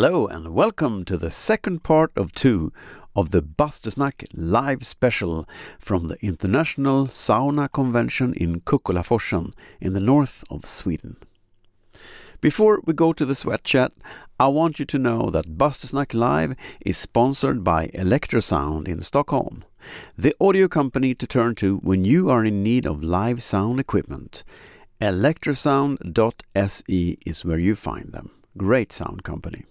Hello and welcome to the second part of two of the Bastusnack live special from the International Sauna Convention in Kukkolaforsen in the north of Sweden. Before we go to the sweat chat, I want you to know that Bastusnack Live is sponsored by Electrosound in Stockholm, the audio company to turn to when you are in need of live sound equipment. Electrosound.se is where you find them. Great sound company.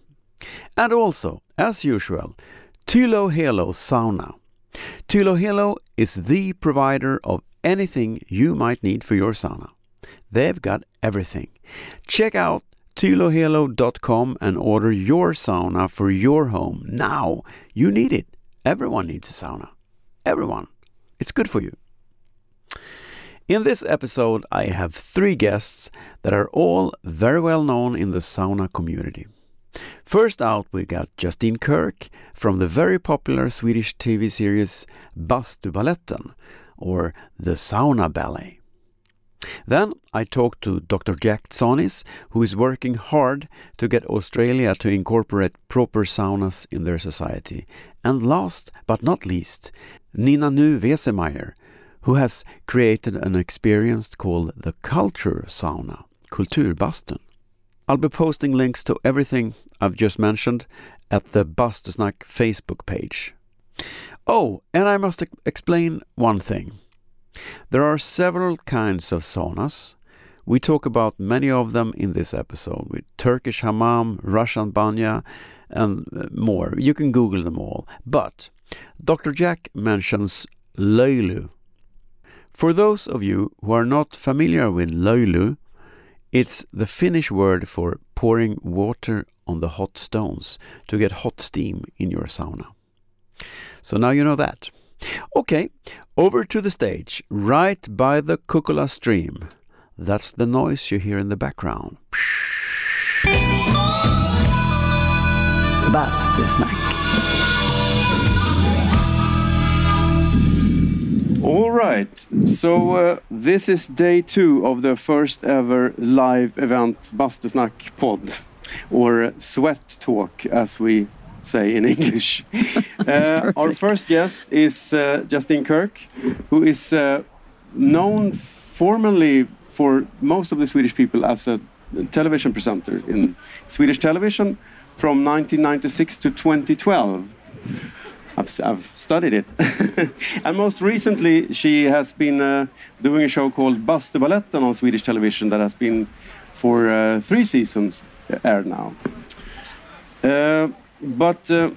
And also, as usual, Tylo Helo Sauna. Tylo Helo is the provider of anything you might need for your sauna. They've got everything. Check out tylohelo.com and order your sauna for your home now. You need it. Everyone needs a sauna. Everyone. It's good for you. In this episode, I have three guests that are all very well known in the sauna community. First out, we got Justine Kirk from the very popular Swedish TV series Bastubaletten, or The Sauna Ballet. Then I talked to Dr. Jack Tsonis, who is working hard to get Australia to incorporate proper saunas in their society. And last but not least, Nina Nu Wesemeyer, who has created an experience called the Culture Sauna, Kulturbastun. I'll be posting links to everything I've just mentioned at the Bastusnack Facebook page. Oh, and I must explain one thing. There are several kinds of saunas. We talk about many of them in this episode with Turkish hammam, Russian banya, and uh, more. You can Google them all. But Dr. Jack mentions Löyly. For those of you who are not familiar with Löyly, it's the Finnish word for pouring water on the hot stones to get hot steam in your sauna. So now you know that. Okay, over to the stage, right by the Kukkola stream. That's the noise you hear in the background. All right, so uh, this is day two of the first ever live event Bastusnack pod, or Sweat Talk as we say in English. uh, our first guest is uh, Justine Kirk, who is uh, known formally for most of the Swedish people as a television presenter in Swedish television from 1996 to 2012. I've, I've studied it. and most recently, she has been uh, doing a show called Bastubaletten on Swedish television that has been for uh, three seasons aired now. Uh, but uh,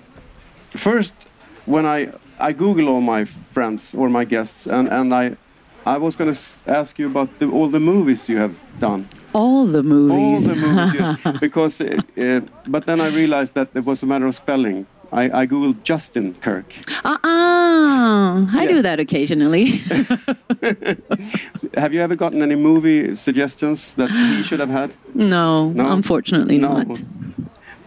first, when I I Google all my friends or my guests, and and I I was going to ask you about the, all the movies you have done. All the movies. All the movies, you, because. Uh, uh, but then I realized that it was a matter of spelling. I, I googled Justin Kirk. Uh uh I yeah. do that occasionally. have you ever gotten any movie suggestions that he should have had? No, no? unfortunately no. not.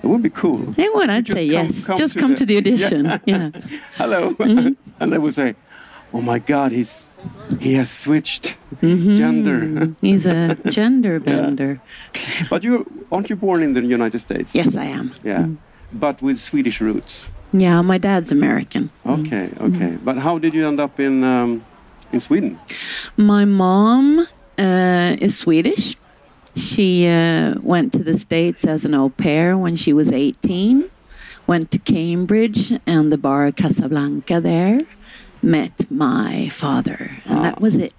It would be cool. It would. I'd say come, yes. Come Just to come the, to the audition. Yeah. yeah. Hello. Mm -hmm. and they would say, "Oh my God, he's he has switched mm -hmm. gender. he's a gender bender." Yeah. But you aren't you born in the United States? Yes, I am. Yeah, mm. But with Swedish roots. Yeah, my dad's American. Okay, okay. Mm. But how did you end up in um, in Sweden? My mom uh, is Swedish she uh, went to the States as an au pair when she was 18, went to Cambridge and the bar Casablanca there, met my father, and ah. that was it.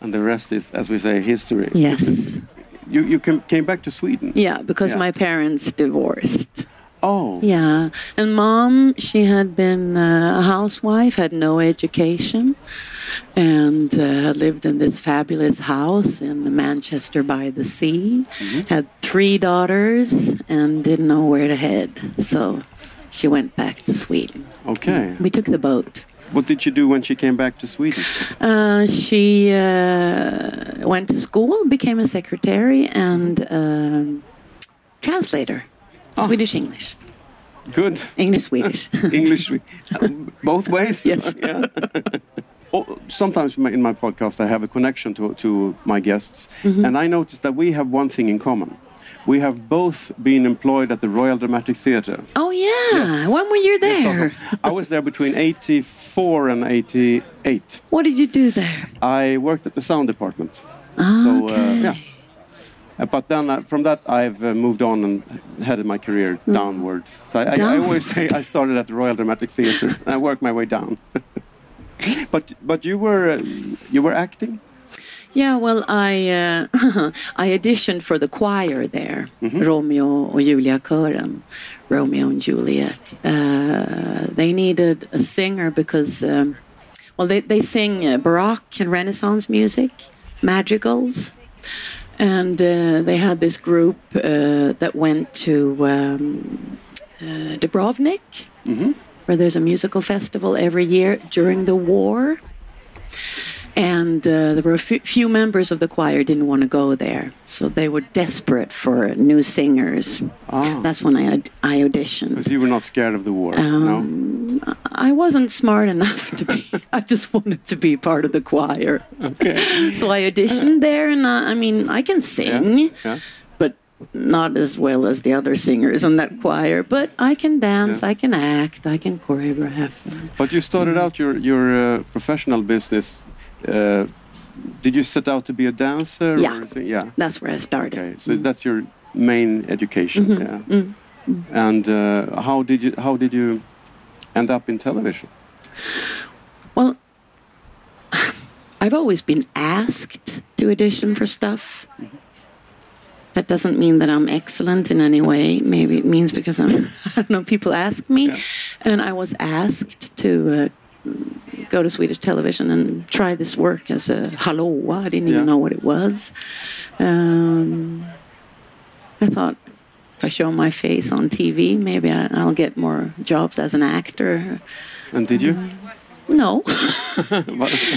And the rest is, as we say, history. Yes. you, you came back to Sweden? Yeah, because yeah. my parents divorced. Oh. Yeah. And mom, she had been uh, a housewife, had no education, and uh, had lived in this fabulous house in Manchester by the sea. Mm-hmm. Had three daughters and didn't know where to head. So she went back to Sweden. Okay. We took the boat. What did she do when she came back to Sweden? Uh, she uh, went to school, became a secretary and um, translator. Oh. Swedish English. Good. English Swedish. English both ways. Yes. yeah. oh, sometimes in my podcast I have a connection to to my guests, mm -hmm. and I noticed that we have one thing in common. we have both been employed at the Royal Dramatic Theatre. Oh yeah. Yes. When were you there? I was there between 84 and 88. What did you do there? I worked at the sound department. Ah, So, uh, yeah. Uh, But then uh, from that, I've uh, moved on and headed my career downward. So I, I, I always say I started at the Royal Dramatic Theatre and I worked my way down. but but you were uh, you were acting. Yeah, well, I uh, I auditioned for the choir there, Romeo och Julia-kören, Romeo and Juliet. Uh, they needed a singer because, um, well, they, they sing uh, Baroque and Renaissance music, madrigals. And uh, they had this group uh, that went to um, uh, Dubrovnik, where there's a musical festival every year during the war and uh, there were a few, few members of the choir didn't want to go there, so they were desperate for new singers. Ah. That's when I I auditioned. Because you were not scared of the war. Um, no. I wasn't smart enough to be. I just wanted to be part of the choir, Okay. so I auditioned there, and uh, I mean I can sing, Yeah. but not as well as the other singers in that choir. But I can dance, Yeah. I can act, I can choreograph. But you started out your your uh, professional business. Uh, did you set out to be a dancer? Yeah. Or sing- yeah. That's where I started. Okay. So that's your main education. Mm-hmm. Yeah. And uh, how did you how did you end up in television? Well, I've always been asked to audition for stuff. That doesn't mean that I'm excellent in any way. Maybe it means because I'm, I don't know, people ask me. Yeah. And I was asked to uh, go to Swedish television and try this work as a hallåa. I didn't Yeah. even know what it was. Um, I thought if I show my face on TV, maybe I, I'll get more jobs as an actor. And did you? No.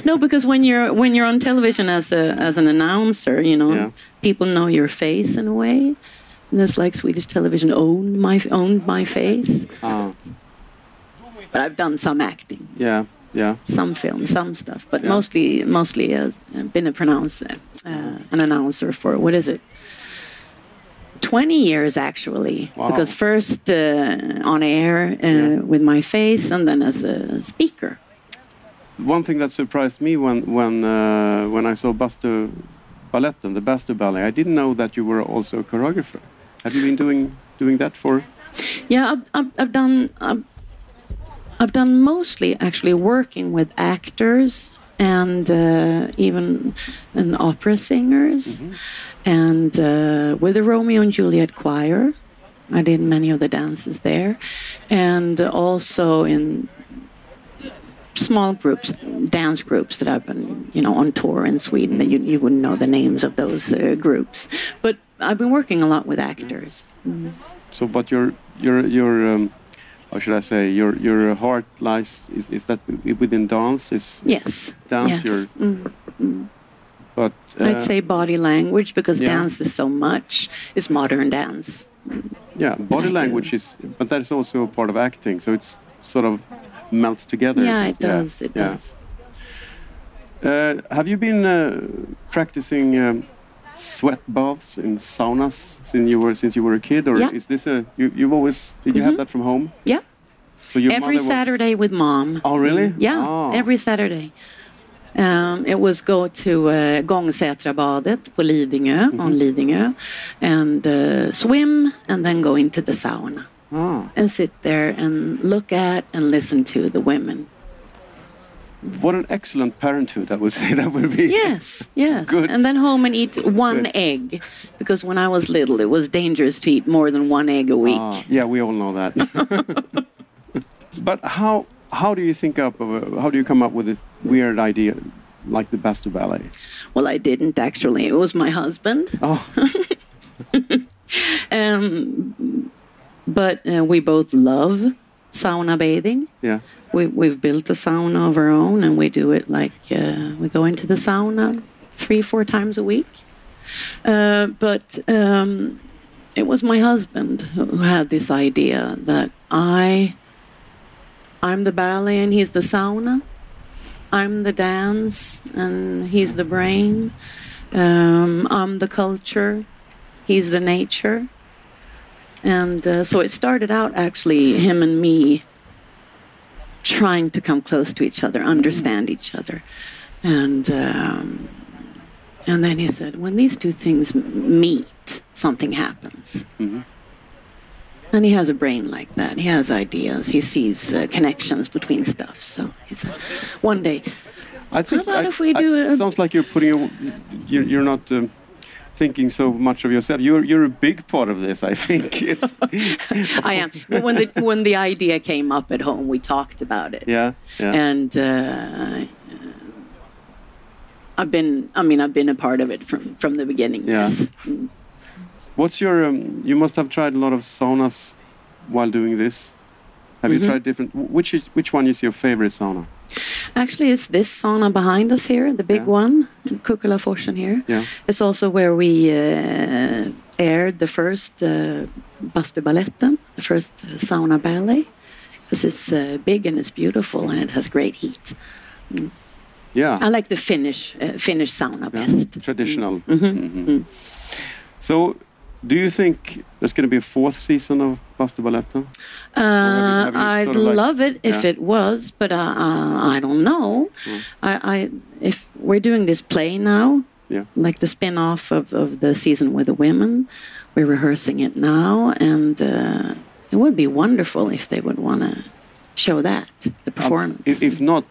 No, because when you're when you're on television as a as an announcer, you know, Yeah. people know your face in a way. And it's like Swedish television owned my owned my face. Ah, But I've done some acting, yeah. Yeah. some film, some stuff, but Yeah. mostly mostly as uh, been a pronounce uh, an announcer for what is it? 20 years actually Wow. because first uh, on air uh, Yeah. with my face and then as a speaker One thing that surprised me when when uh, when I saw Bastu Balletten, the Bastu Ballet, I didn't know that you were also a choreographer. Have you been doing doing that for? Yeah, I've, I've, I've done. I've, I've done mostly actually working with actors and uh, even and opera singers, and uh, with the Romeo and Juliet choir. I did many of the dances there, and also in small groups, dance groups that I've been, you know, on tour in Sweden. That you you wouldn't know the names of those uh, groups, but I've been working a lot with actors. So, but your your your um, how should I say your your heart lies is, is that within dance? Is, is Yes. dance yes. your Mm. but uh, I'd say body language because yeah. dance is so much. It's modern dance. yeah body I do. language is but that is also a part of acting. So it's sort of melts together. Yeah, it does. It yeah. does. Uh, have you been uh, practicing um, sweat baths in saunas since you were since you were a kid, or Yeah. is this a you, you've always did you have Mhm. that from home? Yeah. So your Every was- Saturday with mom. Oh, really? Yeah, Oh. every Saturday. Um, it was go to uh, Gångsätrabadet på Lidingö, Mm-hmm. on Lidingö, and uh, swim, and then go into the sauna Ah, and sit there and look at and listen to the women. What an excellent parenthood! I would say that would be. Yes, yes. Good. And then home and eat one Good. egg. Because when I was little, it was dangerous to eat more than one egg a week. Ah, yeah, we all know that. but how how do you think up of a, how do you come up with a weird idea like the Bastu Ballet? Well, I didn't actually. It was my husband. Oh, Um, but uh, we both love sauna bathing. yeah. We, we've built a sauna of our own and we do it like uh, we go into the sauna three, four times a week. Uh, but um, it was my husband who had this idea that I, I'm the ballet and he's the sauna. I'm the dance and he's the brain. Um, I'm the culture. He's the nature. And uh, so it started out actually him and me trying to come close to each other, understand each other. And um, and then he said, when these two things meet, something happens. And he has a brain like that. He has ideas. He sees uh, connections between stuff. So he said, one day, I think. about I- if we I- do a- sounds like you're putting. A, you're, you're not. Um, thinking so much of yourself you're you're a big part of this i think it's I am. When the when the idea came up at home, we talked about it. yeah yeah And uh, I've been. I mean, I've been a part of it from from the beginning. Yeah. Yes. What's your? Um, you must have tried a lot of saunas while doing this. Have you Mhm. tried different? Which is which one is your favorite sauna? Actually, it's this sauna behind us here, the big Yeah. one, in Kukkolaforsen here. Yeah. It's also where we uh, aired the first uh, Bastubaletten, the first uh, sauna ballet, because it's uh, big and it's beautiful and it has great heat. Yeah. I like the Finnish uh, Finnish sauna yeah. best. Traditional. Mhm. Mhm. So, do you think there's going to be a fourth season of Bastubaletten? Uh, I'd sort of like- love it if Yeah. it was, but uh, uh, I don't know. Mm. I, I if we're doing this play now, Yeah. like the spin-off of, of the season with the women, we're rehearsing it now, and uh, it would be wonderful if they would want to show that the performance. Um, If, if not,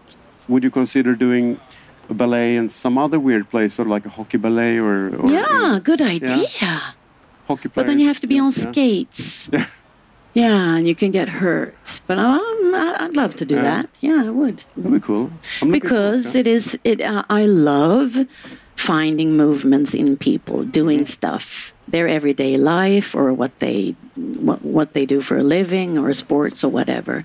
would you consider doing a ballet in some other weird place, sort of like a hockey ballet or? or yeah, good idea. Hockey But then you have to be on Yeah. skates. Yeah. Yeah, and you can get hurt. But um, I- I'd love to do Yeah. that. Yeah, I would. That'd be cool. Because it is it uh, i love finding movements in people doing stuff their everyday life or what they what, what they do for a living or sports or whatever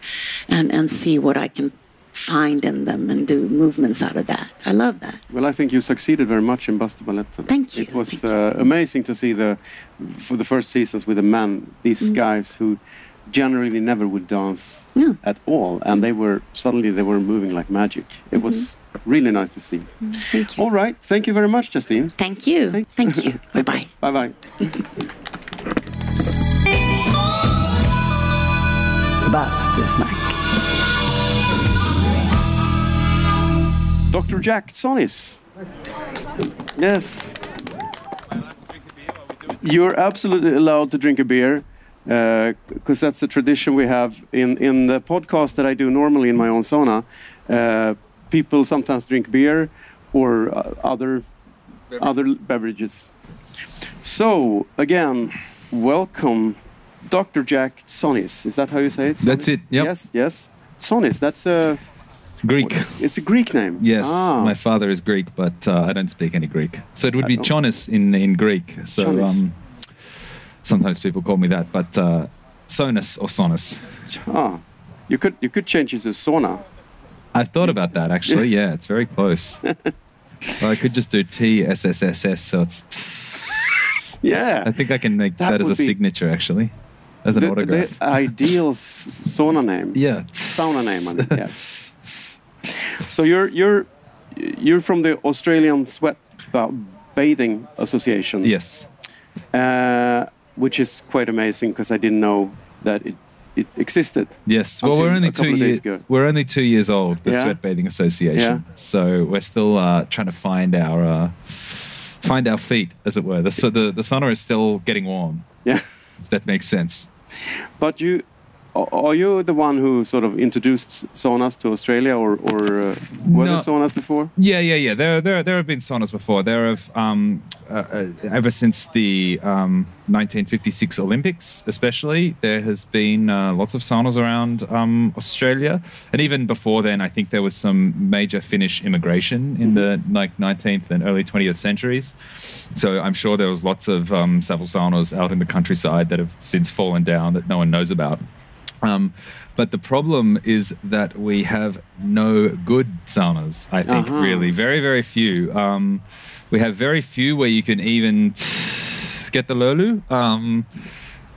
and and see what i can find in them and do movements out of that i love that Well, I think you succeeded very much in Buster Bastubaletten. Thank you, It was thank you. uh, amazing to see the for the first seasons with the men, these Mm. guys who generally never would dance Yeah. at all, and they were suddenly they were moving like magic. It was Mm-hmm. really nice to see. thank you All right, thank you very much, Justine. thank you Thank- thank you bye bye Bye bye. Bastusnack. Dr. Jack Tsonis. Yes. You're absolutely allowed to drink a beer because that's a tradition we have in, in the podcast that I do normally in my own sauna. Uh, people sometimes drink beer or uh, other other beverages. So again, welcome, Dr. Jack Tsonis. Is that how you say it? That's it, yep. Yes, yes. Sonis. That's a Greek. it's a Greek name. Yes, Ah. my father is Greek, but uh, I don't speak any Greek. So it would be Uh, Chonis in in Greek. So um, sometimes people call me that, but uh, Sonus or Sonus. Ah, you could you could change it to sauna. I thought about that actually. Yeah, it's very close. Well, I could just do T S S S S. So it's. Yeah, I think I can make That that, as a signature actually, as an the, autograph. the ideal sauna name. yeah. sauna name. I mean. yeah. So you're you're you're from the Australian Sweat Bathing Association. Yes. Uh, which is quite amazing because I didn't know that it it existed. Yes. Well, we're only two years. We're only two years old. The Yeah. Sweat Bathing Association. Yeah. So we're still uh, trying to find our uh, find our feet, as it were. The, so the the sauna is still getting warm. Yeah. If that makes sense. But you. Are you the one who sort of introduced saunas to Australia, or, or uh, were No. there saunas before? Yeah, yeah, yeah. There, there, there have been saunas before. There have, um, uh, uh, ever since the um, 1956 Olympics, especially, there has been uh, lots of saunas around um, Australia, and even before then, I think there was some major Finnish immigration in the like 19th and early 20th centuries. So I'm sure there was lots of um, several saunas out in the countryside that have since fallen down that no one knows about. Um, but the problem is that we have no good saunas, I think, Uh-huh. really. Very, very few. Um, we have very few where you can even get the löyly. Um,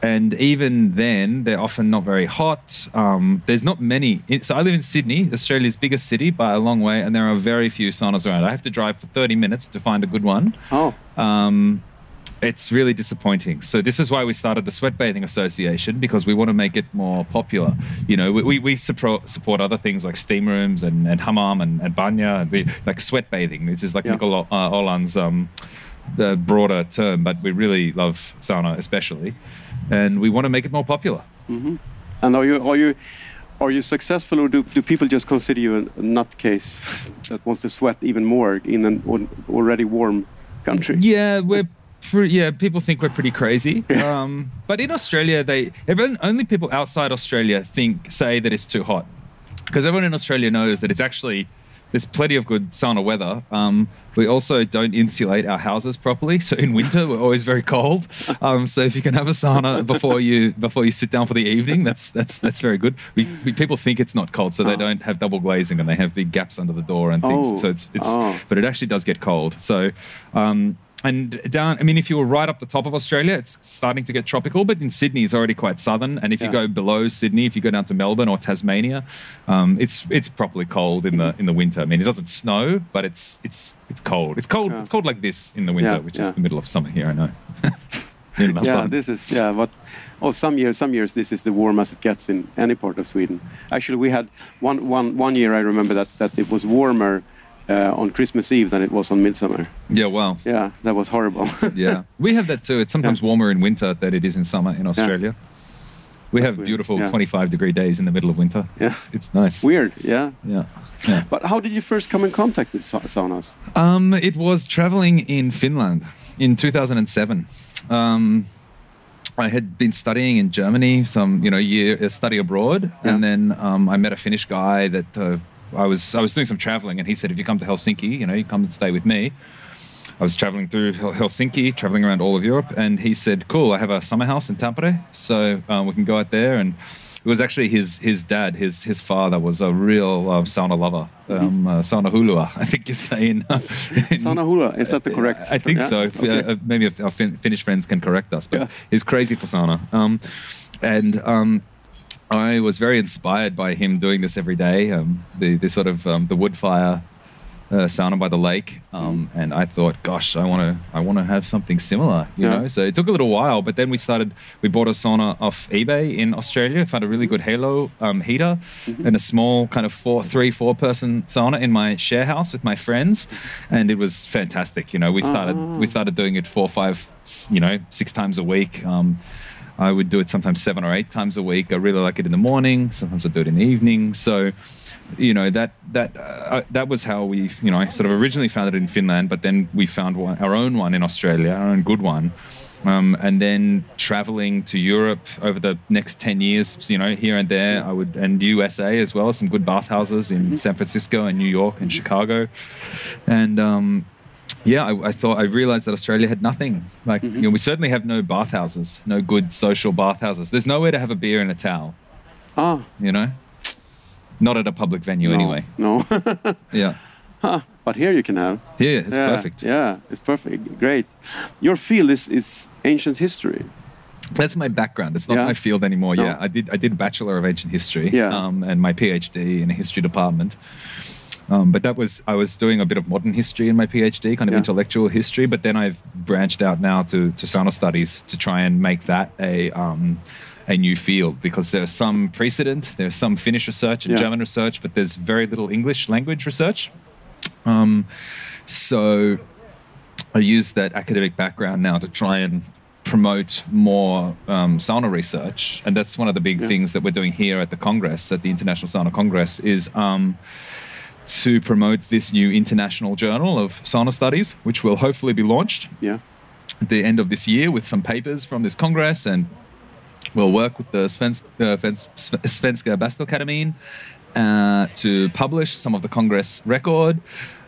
and even then, they're often not very hot. Um, there's not many. So I live in Sydney, Australia's biggest city by a long way, and there are very few saunas around. I have to drive for 30 minutes to find a good one. Oh, Um, it's really disappointing. So this is why we started the Sweat Bathing Association because we want to make it more popular. You know, we, we, we support support other things like steam rooms and, and hammam and, and banya and we, like sweat bathing. This is like Yeah. Mikkel uh, Aaland's um, uh, broader term, but we really love sauna especially, and we want to make it more popular. And are you are you are you successful, or do, do people just consider you a, a nutcase that wants to sweat even more in an already warm country? Yeah, we're pre- yeah. People think we're pretty crazy. Um, but in Australia, they everyone, only people outside Australia think say that it's too hot because everyone in Australia knows that it's actually there's plenty of good sauna weather. Um, we also don't insulate our houses properly, so in winter we're always very cold. Um, so if you can have a sauna before you before you sit down for the evening, that's that's that's very good. We, we people think it's not cold, so they Oh. don't have double glazing and they have big gaps under the door and things. Oh. So it's it's Oh. but it actually does get cold. So, um, and down, I mean, if you were right up the top of Australia, it's starting to get tropical, but in Sydney, it's already quite southern. And if you go below Sydney, if you go down to Melbourne or Tasmania, um, it's it's properly cold in the in the winter. I mean, it doesn't snow, but it's it's it's cold. It's cold. Yeah. It's cold like this in the winter, Yeah, which yeah. is the middle of summer here. I know. Yeah, Lapland. this is yeah. But oh, some years, some years this is the warmest it gets in any part of Sweden. Actually, we had one one one year I remember that that it was warmer uh, on Christmas Eve than it was on Midsummer. yeah. Well. Yeah, that was horrible. Yeah, we have that too. It's sometimes warmer in winter than it is in summer in Australia. We That's have weird. beautiful Yeah. 25 degree days in the middle of winter. Yeah. It's, nice. Weird. Yeah. Yeah. Yeah. But how did you first come in contact with sa- saunas? Um, it was traveling in Finland in 2007. Um, I had been studying in Germany, some you know year study abroad, Yeah. and then um, I met a Finnish guy that uh, I was I was doing some traveling, and he said, if you come to Helsinki, you know, you come and stay with me. I was traveling through Helsinki, traveling around all of Europe, and he said, "Cool, I have a summer house in Tampere, so um, we can go out there." And it was actually his his dad, his his father was a real uh, sauna lover, um, uh, sauna hullu, I think you say in, in Sauna hullu. Is that the correct? I think yeah? so. If, Okay. uh, uh, maybe if our fin- Finnish friends can correct us, but Yeah. he's crazy for sauna. Um, and um, I was very inspired by him doing this every day. Um, the the sort of um, the wood fire uh, sauna by the lake, um, and I thought, gosh, I want to I want to have something similar, you Yeah. know. So it took a little while, but then we started. We bought a sauna off eBay in Australia. Found a really good Helo um, heater and a small kind of four, three, four person sauna in my share house with my friends, and it was fantastic. You know, we started we started doing it four, five, you know, six times a week. Um, I would do it sometimes seven or eight times a week. I really like it in the morning. Sometimes I do it in the evening. So, you know that that uh, that was how we, you know, I sort of originally found it in Finland, but then we found one, our own one in Australia, our own good one, um, and then traveling to Europe over the next ten years, you know, here and there, I would and USA as well, some good bathhouses in San Francisco and New York and Chicago, and. Um, yeah, I, I thought I realized that Australia had nothing. Like, you know, we certainly have no bathhouses, no good social bathhouses. There's nowhere to have a beer and a towel. Ah, You know, not at a public venue no, anyway. No. Yeah, but here you can have. here it's yeah, perfect. Yeah, it's perfect. Great. Your field is is ancient history. That's my background. It's not Yeah. my field anymore. No. Yeah, I did I did a bachelor of ancient history. Yeah. Um, and my PhD in a history department. Um, but that was I was doing a bit of modern history in my PhD, kind of Yeah. intellectual history. But then I've branched out now to to sauna studies to try and make that a um, a new field because there's some precedent, there's some Finnish research and Yeah. German research, but there's very little English language research. Um, so I use that academic background now to try and promote more um, sauna research, and that's one of the big Yeah. things that we're doing here at the Congress, at the International Sauna Congress, is um, to promote this new international journal of sauna studies, which will hopefully be launched Yeah. at the end of this year with some papers from this Congress, and we'll work with the Svensk, uh, Svenska Bastuakademien uh, to publish some of the Congress record.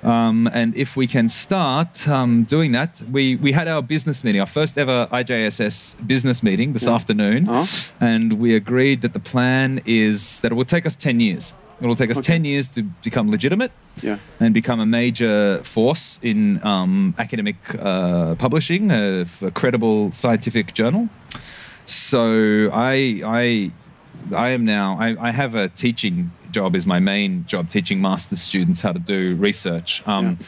Um, and if we can start um, doing that, we, we had our business meeting, our first ever IJSS business meeting this afternoon, Oh. and we agreed that the plan is that it will take us 10 years. It will take us Okay. 10 years to become legitimate Yeah. and become a major force in um, academic uh, publishing, a, a credible scientific journal. So I, I, I am now. I, I have a teaching job. Is my main job teaching master's students how to do research. Um,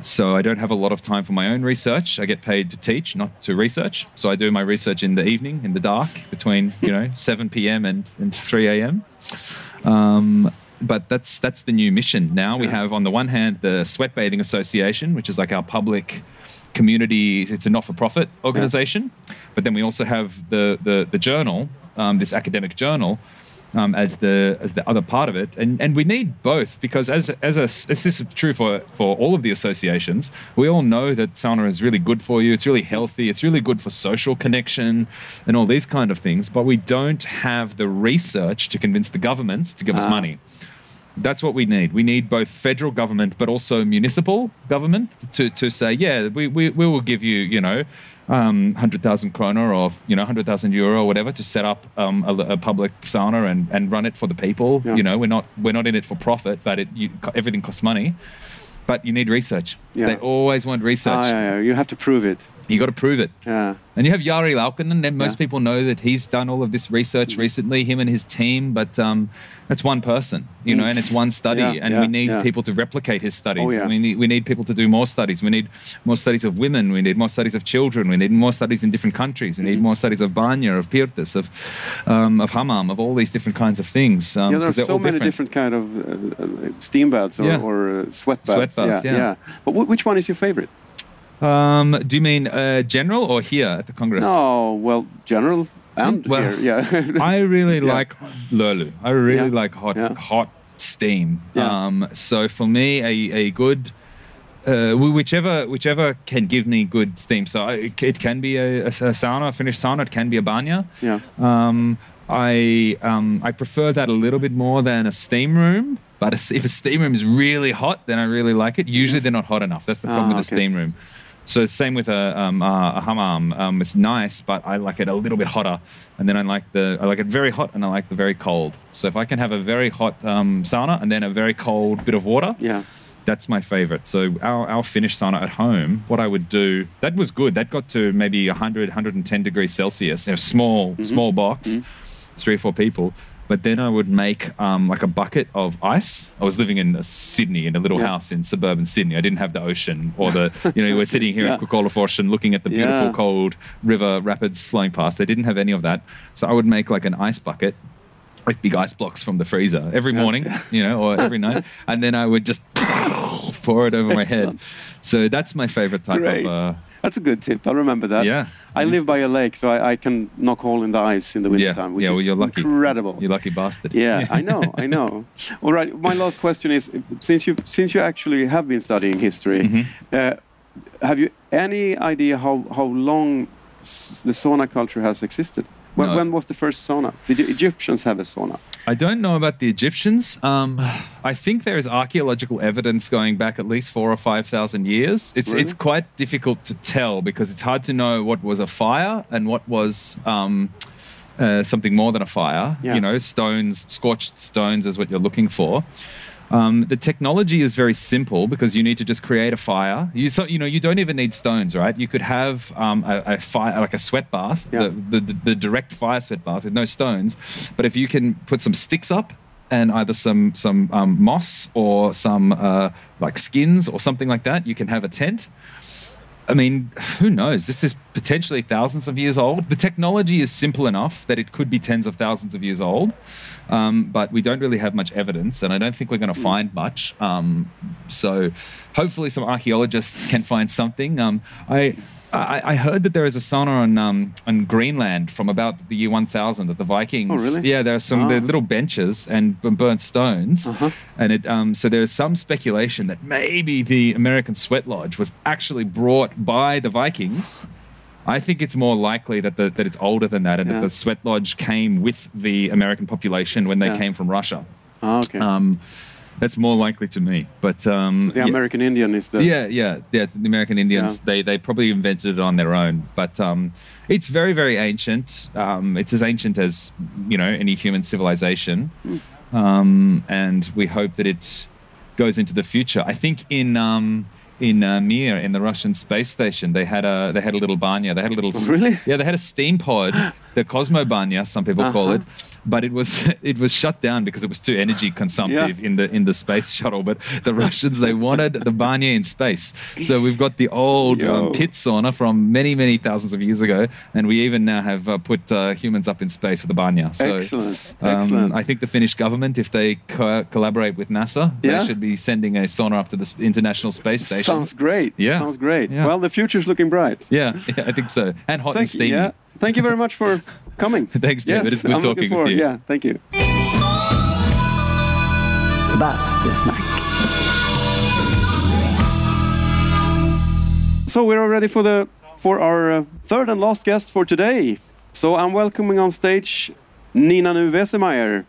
so I don't have a lot of time for my own research. I get paid to teach, not to research. So I do my research in the evening, in the dark, between you know 7 p.m. and, and 3 a.m. Um, but that's that's the new mission. Now we have on the one hand the Sweat Bathing Association, which is like our public community. It's a not-for-profit organization, but then we also have the the, the journal, um, this academic journal, um, as the as the other part of it, and and we need both because as as a as this is true for for all of the associations, we all know that sauna is really good for you. It's really healthy. It's really good for social connection and all these kind of things. But we don't have the research to convince the governments to give us Ah. money. That's what we need. We need both federal government, but also municipal government to, to say, yeah, we, we, we will give you, you know, um, 100,000 kroner or, you know, 100,000 euro or whatever to set up um, a, a public sauna and, and run it for the people. Yeah. You know, we're not, we're not in it for profit, but it, you, everything costs money. But you need research. Yeah. They always want research. Ah, yeah. You have to prove it. You got to prove it. Yeah. And you have Jari Laukkanen, and most Yeah. people know that he's done all of this research recently, him and his team, but um, that's one person, you know, and it's one study, Yeah, and we need people to replicate his studies. Oh, we, need, we need people to do more studies. We need more studies of women. We need more studies of children. We need more studies in different countries. We Mm-hmm. need more studies of banya, of pirtis, of, um, of hammam, of all these different kinds of things. Um, Yeah, there are so many different, kind of uh, uh, steam baths or, or uh, sweat Sweat baths. baths, yeah. But wh- which one is your favorite? Um, do you mean uh, general or here at the Congress? No, well, general and Well, here. Yeah. I really Yeah. like löyly. I really Yeah. like hot hot steam. Um, so for me, a, a good uh, whichever whichever can give me good steam. So I, it, can be a, a, a sauna, a Finnish sauna. It can be a banya. yeah. Um, I um, I prefer that a little bit more than a steam room. But if a steam room is really hot, then I really like it. Usually they're not hot enough. That's the problem Ah, with a okay. steam room. So same with a, um, uh, a hammam. Um, it's nice, but I like it a little bit hotter. And then I like the I like it very hot, and I like the very cold. So if I can have a very hot um, sauna and then a very cold bit of water, Yeah. that's my favorite. So our, our Finnish sauna at home, what I would do, that was good. That got to maybe 100, 110 degrees Celsius in a small, small box, three or four people. But then I would make um, like a bucket of ice. I was living in Sydney in a little Yeah. house in suburban Sydney. I didn't have the ocean or the, you know, we're sitting here Yeah. at Kukkolafors and looking at the beautiful Yeah. cold river rapids flowing past. They didn't have any of that. So I would make like an ice bucket like big ice blocks from the freezer every morning, you know, or every night, and then I would just pour it over my head. So that's my favorite type Great. of. Uh, That's a good tip. I'll remember that. Yeah. I live by a lake, so I, I can knock hole in the ice in the yeah, wintertime, which yeah. Well, is you're lucky. incredible. You're lucky bastard. Yeah, I know, I know. All right, my last question is: since you since you actually have been studying history, Mhm. uh, have you any idea how how long s- the sauna culture has existed? When, No. when was the first sauna? Did the Egyptians have a sauna? I don't know about the Egyptians. Um, I think there is archaeological evidence going back at least four or five thousand years. It's Really? it's quite difficult to tell because it's hard to know what was a fire and what was um, uh, something more than a fire. Yeah. You know, stones, scorched stones is what you're looking for. Um, the technology is very simple because you need to just create a fire. You so you know you don't even need stones, right? You could have um, a, a fire like a sweat bath, Yeah. the, the the direct fire sweat bath with no stones. But if you can put some sticks up and either some some um, moss or some uh, like skins or something like that, you can have a tent. I mean, who knows? This is potentially thousands of years old. The technology is simple enough that it could be tens of thousands of years old, um, but we don't really have much evidence, and I don't think we're going to find much. Um, so, hopefully, some archaeologists can find something. Um, I, I I heard that there is a sauna on um, on Greenland from about the year 1000 that the Vikings. Oh, really? Yeah, there are some there are little benches and burnt stones, Uh-huh. and it um, so there's some speculation that maybe the American Sweat Lodge was actually brought by the Vikings. I think it's more likely that the, that it's older than that, and Yeah. that the Sweat Lodge came with the American population when they Yeah. came from Russia. Ah, okay. Um, that's more likely to me. But um, So the yeah. American Indian is the Yeah, yeah, yeah. The American Indians Yeah. they they probably invented it on their own, but um, it's very very ancient. Um, it's as ancient as you know any human civilization, um, and we hope that it goes into the future. I think in um, in uh, Mir in the Russian space station they had a they had a little banya. They had a little really? yeah they had a steam pod the Cosmo Banya, some people call Uh-huh. it, but it was it was shut down because it was too energy consumptive in the in the space shuttle. But the Russians they wanted the Banya in space, so we've got the old um, pit sauna from many many thousands of years ago, and we even now have uh, put uh, humans up in space with the Banya. So, Excellent, um, excellent. I think the Finnish government, if they co- collaborate with NASA, Yeah. they should be sending a sauna up to the International Space Station. Sounds great. Yeah. Sounds great. Yeah. Well, the future's looking bright. yeah, yeah, I think so. And hot and Thank you. steamy. Yeah. Thank you very much for coming. Thanks, David. Yes, It's good I'm looking talking with forward. you. Yeah, thank you. Bastusnack. So we're all ready for the for our uh, third and last guest for today. So I'm welcoming on stage Nina Nu Wesemeyer.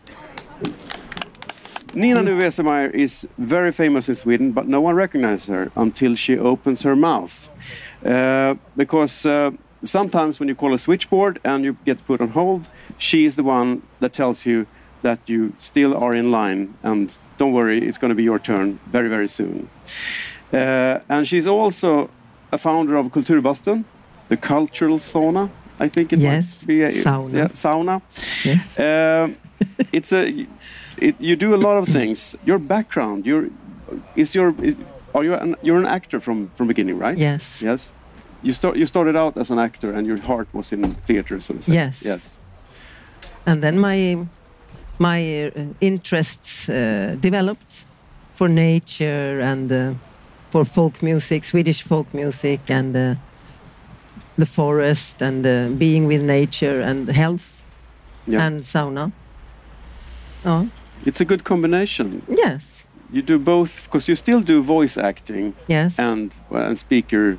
Nina Nu Wesemeyer is very famous in Sweden, but no one recognizes her until she opens her mouth. Uh, because uh, sometimes when you call a switchboard and you get put on hold, she is the one that tells you that you still are in line and don't worry, it's going to be your turn very, very soon. Uh, and she's also a founder of Kulturbastun, the cultural sauna. I think it Yes, might be a, sauna. Yeah, sauna. Yes. Um, it's a it, you do a lot of things. Your background, your is your is, are you an, you're an actor from from beginning, right? Yes. Yes. You start you started out as an actor, and your heart was in theater, so to say. Yes. Yes. And then my my uh, interests uh, developed for nature and uh, for folk music, Swedish folk music, and uh, the forest, and uh, being with nature and health Yeah. and sauna. Oh, It's a good combination. yes, You do both because you still do voice acting yes, and and speaker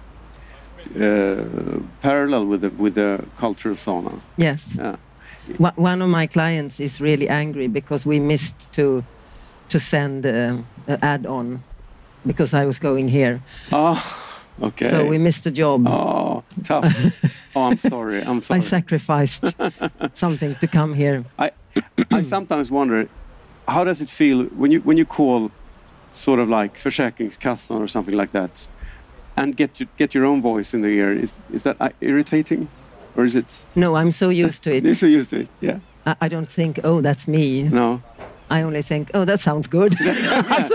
uh, parallel with the with the cultural sauna. yes. Yeah. One- of my clients is really angry because we missed to to send uh, an add-on because I was going here. Oh, okay. So we missed a job. Oh, tough. oh, I'm sorry. I'm sorry. I sacrificed something to come here. I sometimes wonder, how does it feel when you when you call, sort of like Försäkringskassan or something like that, and get you, get your own voice in the ear? Is is that uh, irritating, or is it? No, I'm so used to it. You're so used to it. Yeah. I, I don't think, oh, that's me. No. I only think, oh, that sounds good.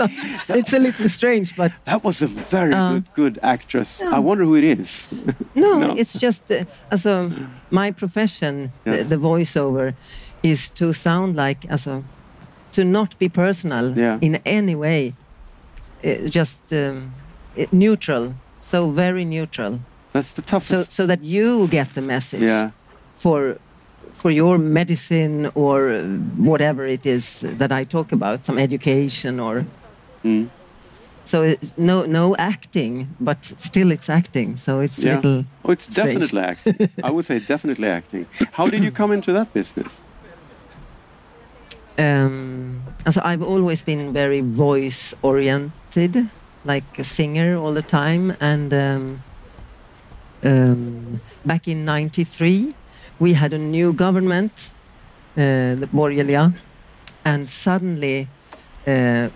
so it's a little strange, but That was a very Uh, good good actress. I wonder who it is. no, No. it's just, uh, also, my profession, Yes. the, the voiceover, is to sound like, also, to not be personal Yeah. in any way, uh, just um, neutral, so very neutral, That's the so toughest. so that you get the message. yeah. for for your medicine or whatever it is that I talk about, some education or Mm. so it's no no acting, but still it's acting. So it's a Yeah. little Oh, it's Strange. definitely acting. I would say definitely acting. How did you come into that business? um, so I've always been very voice oriented, like a singer all the time. And um, um, back in '93, we had a new government, uh, the Borgerliga, and suddenly uh,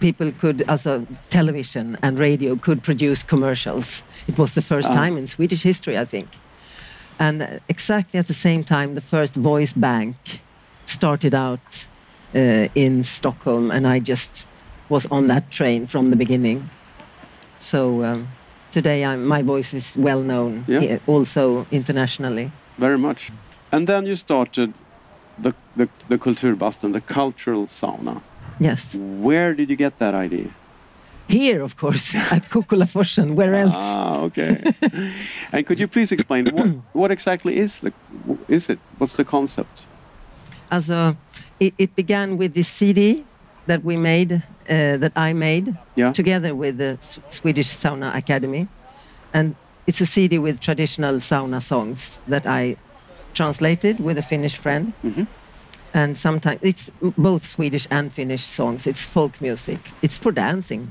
people could, as a television and radio, could produce commercials. It was the first Ah. time in Swedish history, I think. And uh, exactly at the same time, the first voice bank started out uh, in Stockholm, and I just was on that train from the beginning. So um, today, I'm, my voice is well known, Yeah. here, also internationally. Very much. And then you started the the, the Kulturbastun, the cultural sauna. Yes, Where did you get that idea? here, of course, at Kukkolaforsen. Where else? Ah, okay. and could you please explain what, what exactly is the is it? What's the concept? Also, it, it began with this CD that we made, uh, that I made, Yeah. together with the S- Swedish Sauna Academy. And it's a CD with traditional sauna songs that I translated with a Finnish friend. Mhm. And sometimes it's both Swedish and Finnish songs. It's folk music. It's for dancing.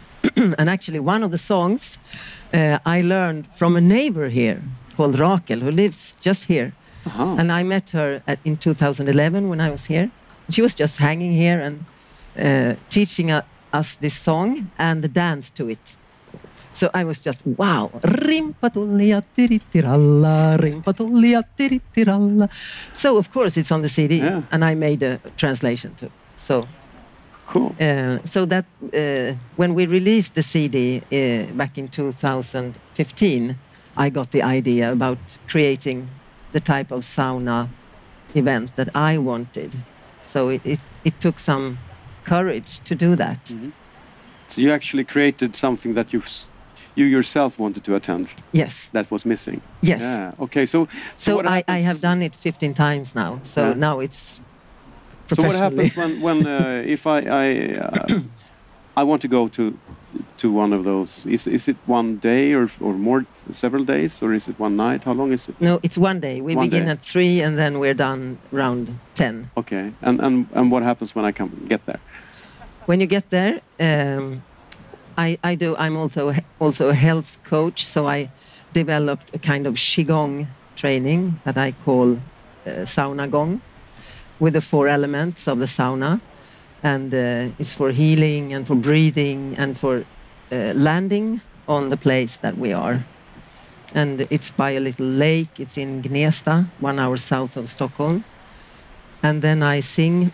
and actually, one of the songs uh, I learned from a neighbor here called Rakel, who lives just here. Aha. And I met her at, in 2011 when I was here. She was just hanging here and uh, teaching uh, us this song and the dance to it. So I was just wow, rimpatullia tirittiralla, rimpatullia tirittiralla. So of course it's on the CD, Yeah. and I made a translation too. So Cool. uh, so that uh, when we released the CD uh, back in 2015, I got the idea about creating the type of sauna event that I wanted. So it, it, it took some courage to do that. So you actually created something that you you yourself wanted to attend Yes, that was missing. yes. Yeah. Okay. So So, what I, I have done it 15 times now. So Yeah. now it's So what happens when when uh, if I I uh, I want to go to to one of those? Is is it one day or or more several days or is it one night? How long is it? No, it's one day. We One begin day. at three and then we're done around 10. Okay. And and and what happens when I come get there? When you get there, um, I, I do. I'm also also a health coach, so I developed a kind of qigong training that I call uh, sauna gong, with the four elements of the sauna, and uh, it's for healing and for breathing and for uh, landing on the place that we are. And it's by a little lake. It's in Gnesta, one hour south of Stockholm. And then I sing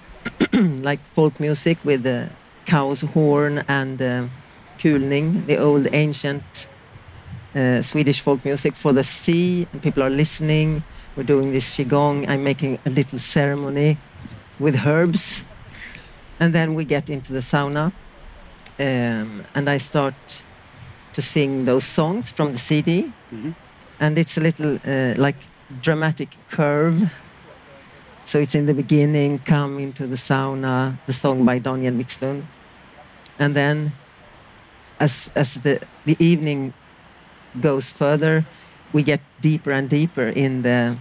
like folk music with the cow's horn and uh, kulning, the old ancient uh, Swedish folk music for the sea. And people are listening. We're doing this qigong. I'm making a little ceremony with herbs, and then we get into the sauna, um, and I start to sing those songs from the CD, Mhm. and it's a little uh, like dramatic curve. So it's in the beginning, come into the sauna, the song by Daniel Wikslund. And then as, as the, the evening goes further, we get deeper and deeper in the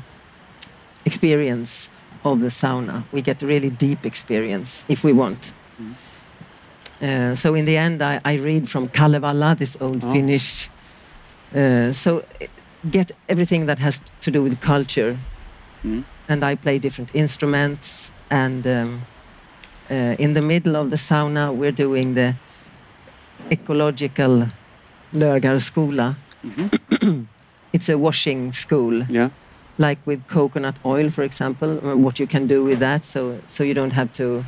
experience of the sauna. We get really deep experience if we want. Uh, so in the end, I, I read from Kalevala, this old Oh. Finnish. Uh, so get everything that has to do with culture Mm. and I play different instruments. And um, uh, in the middle of the sauna, we're doing the ecological Lögarskola. Mhm. It's a washing school, Yeah. Like with coconut oil, for example. uh, What you can do with that, so so you don't have to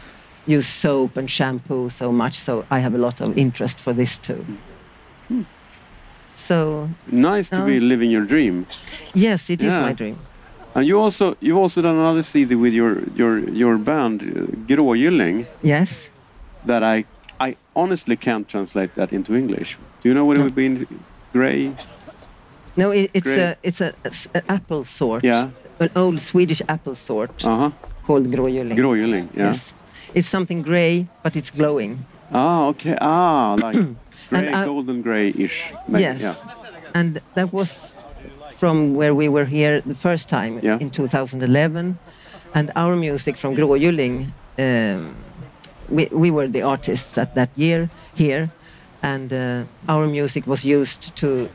use soap and shampoo so much. So I have a lot of interest for this too. Hmm. So Nice to be living your dream. yes, it is Yeah. my dream. And you also you've also done another CD with your your your band uh, Grågylling Yes. that I I honestly can't translate that into English. Do you know what it would be in grey? No, it, it's Great. a it's a, a apple sort. Yeah. An old Swedish apple sort Uh huh. called grågylling. Grågylling. Yeah. Yes. It's something grey, but it's glowing. Ah, okay. Ah, like grey, I- golden grey-ish. maybe, yes. Yeah. And that was from where we were here the first time Yeah. in 2011. And our music from Grågylling, um, we, we were the artists at that year here. And uh, our music was used to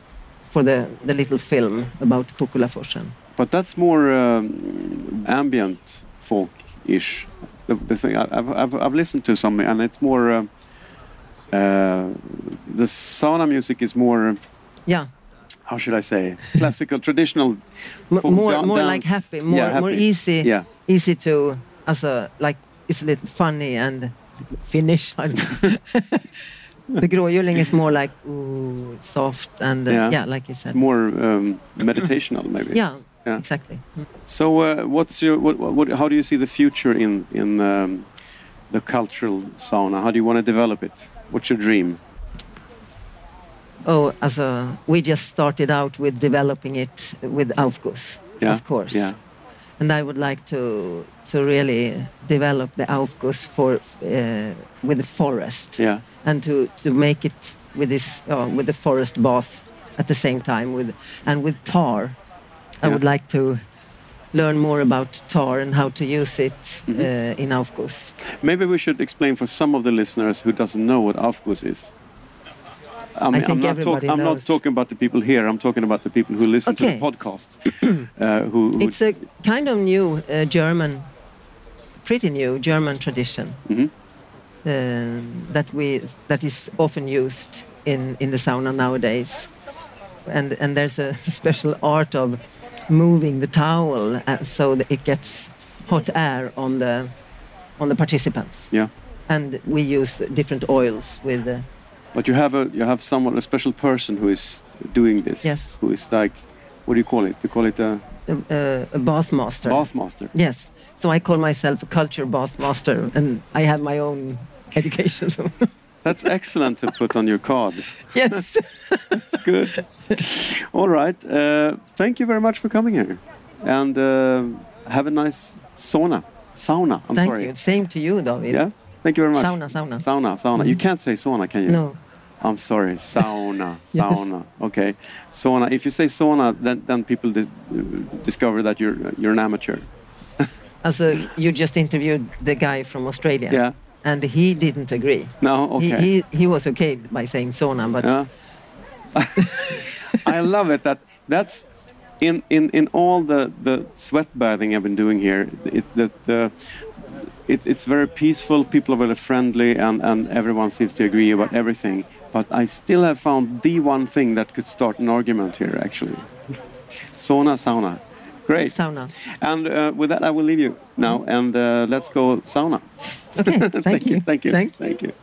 for the, the little film about Kukkolaforsen. But that's more um, ambient folk-ish. The, the thing I- I've, I've I've listened to some, and it's more. Um, uh, the sauna music is more. Yeah. How should I say? Classical, traditional. Folk more more like happy, more Yeah, more easy, Yeah. easy to as a like it's a little funny and Finnish. The grågylling is more like ooh, soft and uh, Yeah. yeah. like you said. It's more um, meditational, maybe. yeah, Yeah. exactly. So, uh, what's your what, what? How do you see the future in in um, the cultural sauna? How do you want to develop it? What's your dream? Oh, as a we just started out with developing it with Aufguss, Yeah, of course. yeah. And I would like to to really develop the Aufguss for uh, with the forest. Yeah. and to, to make it with this uh, with the forest bath at the same time with and with tar. I Yeah. would like to learn more about tar and how to use it Mhm. uh, in Aufguss. Maybe we should explain for some of the listeners who doesn't know what Aufguss is. I mean, think am not, I'm not talking about the people here. I'm talking about the people who listen to the Okay. podcast. uh, who, who It's a kind of new uh, German, pretty new German tradition Mhm. uh, that we that is often used in in the sauna nowadays, and and there's a special art of moving the towel uh, so that it gets hot air on the on the participants. Yeah. And we use different oils with. Uh, But you have a you have someone a special person who is doing this. Yes. Who is like, what do you call it? You call it a a, a bath master. bath master. Yes. So I call myself a culture bath master, and I have my own education. So That's excellent to put on your card. yes. It's good. All right. Uh, thank you very much for coming here, and uh, have a nice sauna. Sauna. I'm Thank sorry. you. Same to you, David. Yeah. Thank you very much. Sauna, sauna. Sauna. Sauna. You can't say sauna, can you? No. I'm sorry. Sauna. Sauna. Okay. Sauna. If you say sauna, then then people dis- discover that you're you're an amateur. Also, you just interviewed the guy from Australia. Yeah. And he didn't agree. No. Okay. He, he, he was okay by saying sauna, but Yeah. I love it that that's in in in all the the sweat bathing I've been doing here. It that uh, it, it's very peaceful. People are very friendly, and and everyone seems to agree about everything. But I still have found the one thing that could start an argument here. Actually, sauna, sauna, great. sauna. And uh, with that, I will leave you now, and uh, let's go sauna. Okay, thank, Thank you. Thank you. Thank Thank you.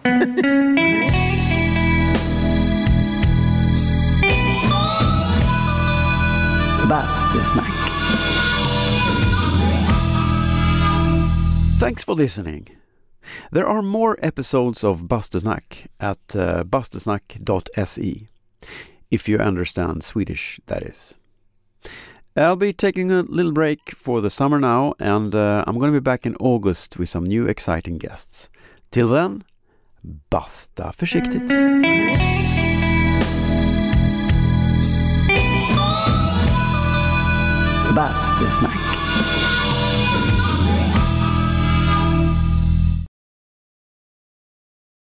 Bastusnack. Thanks for listening. There are more episodes of Bastusnack at uh, bastusnack.se. If you understand Swedish, that is. I'll be taking a little break for the summer now, and uh, I'm going to be back in August with some new exciting guests. Till then, basta försiktigt. Bastusnack.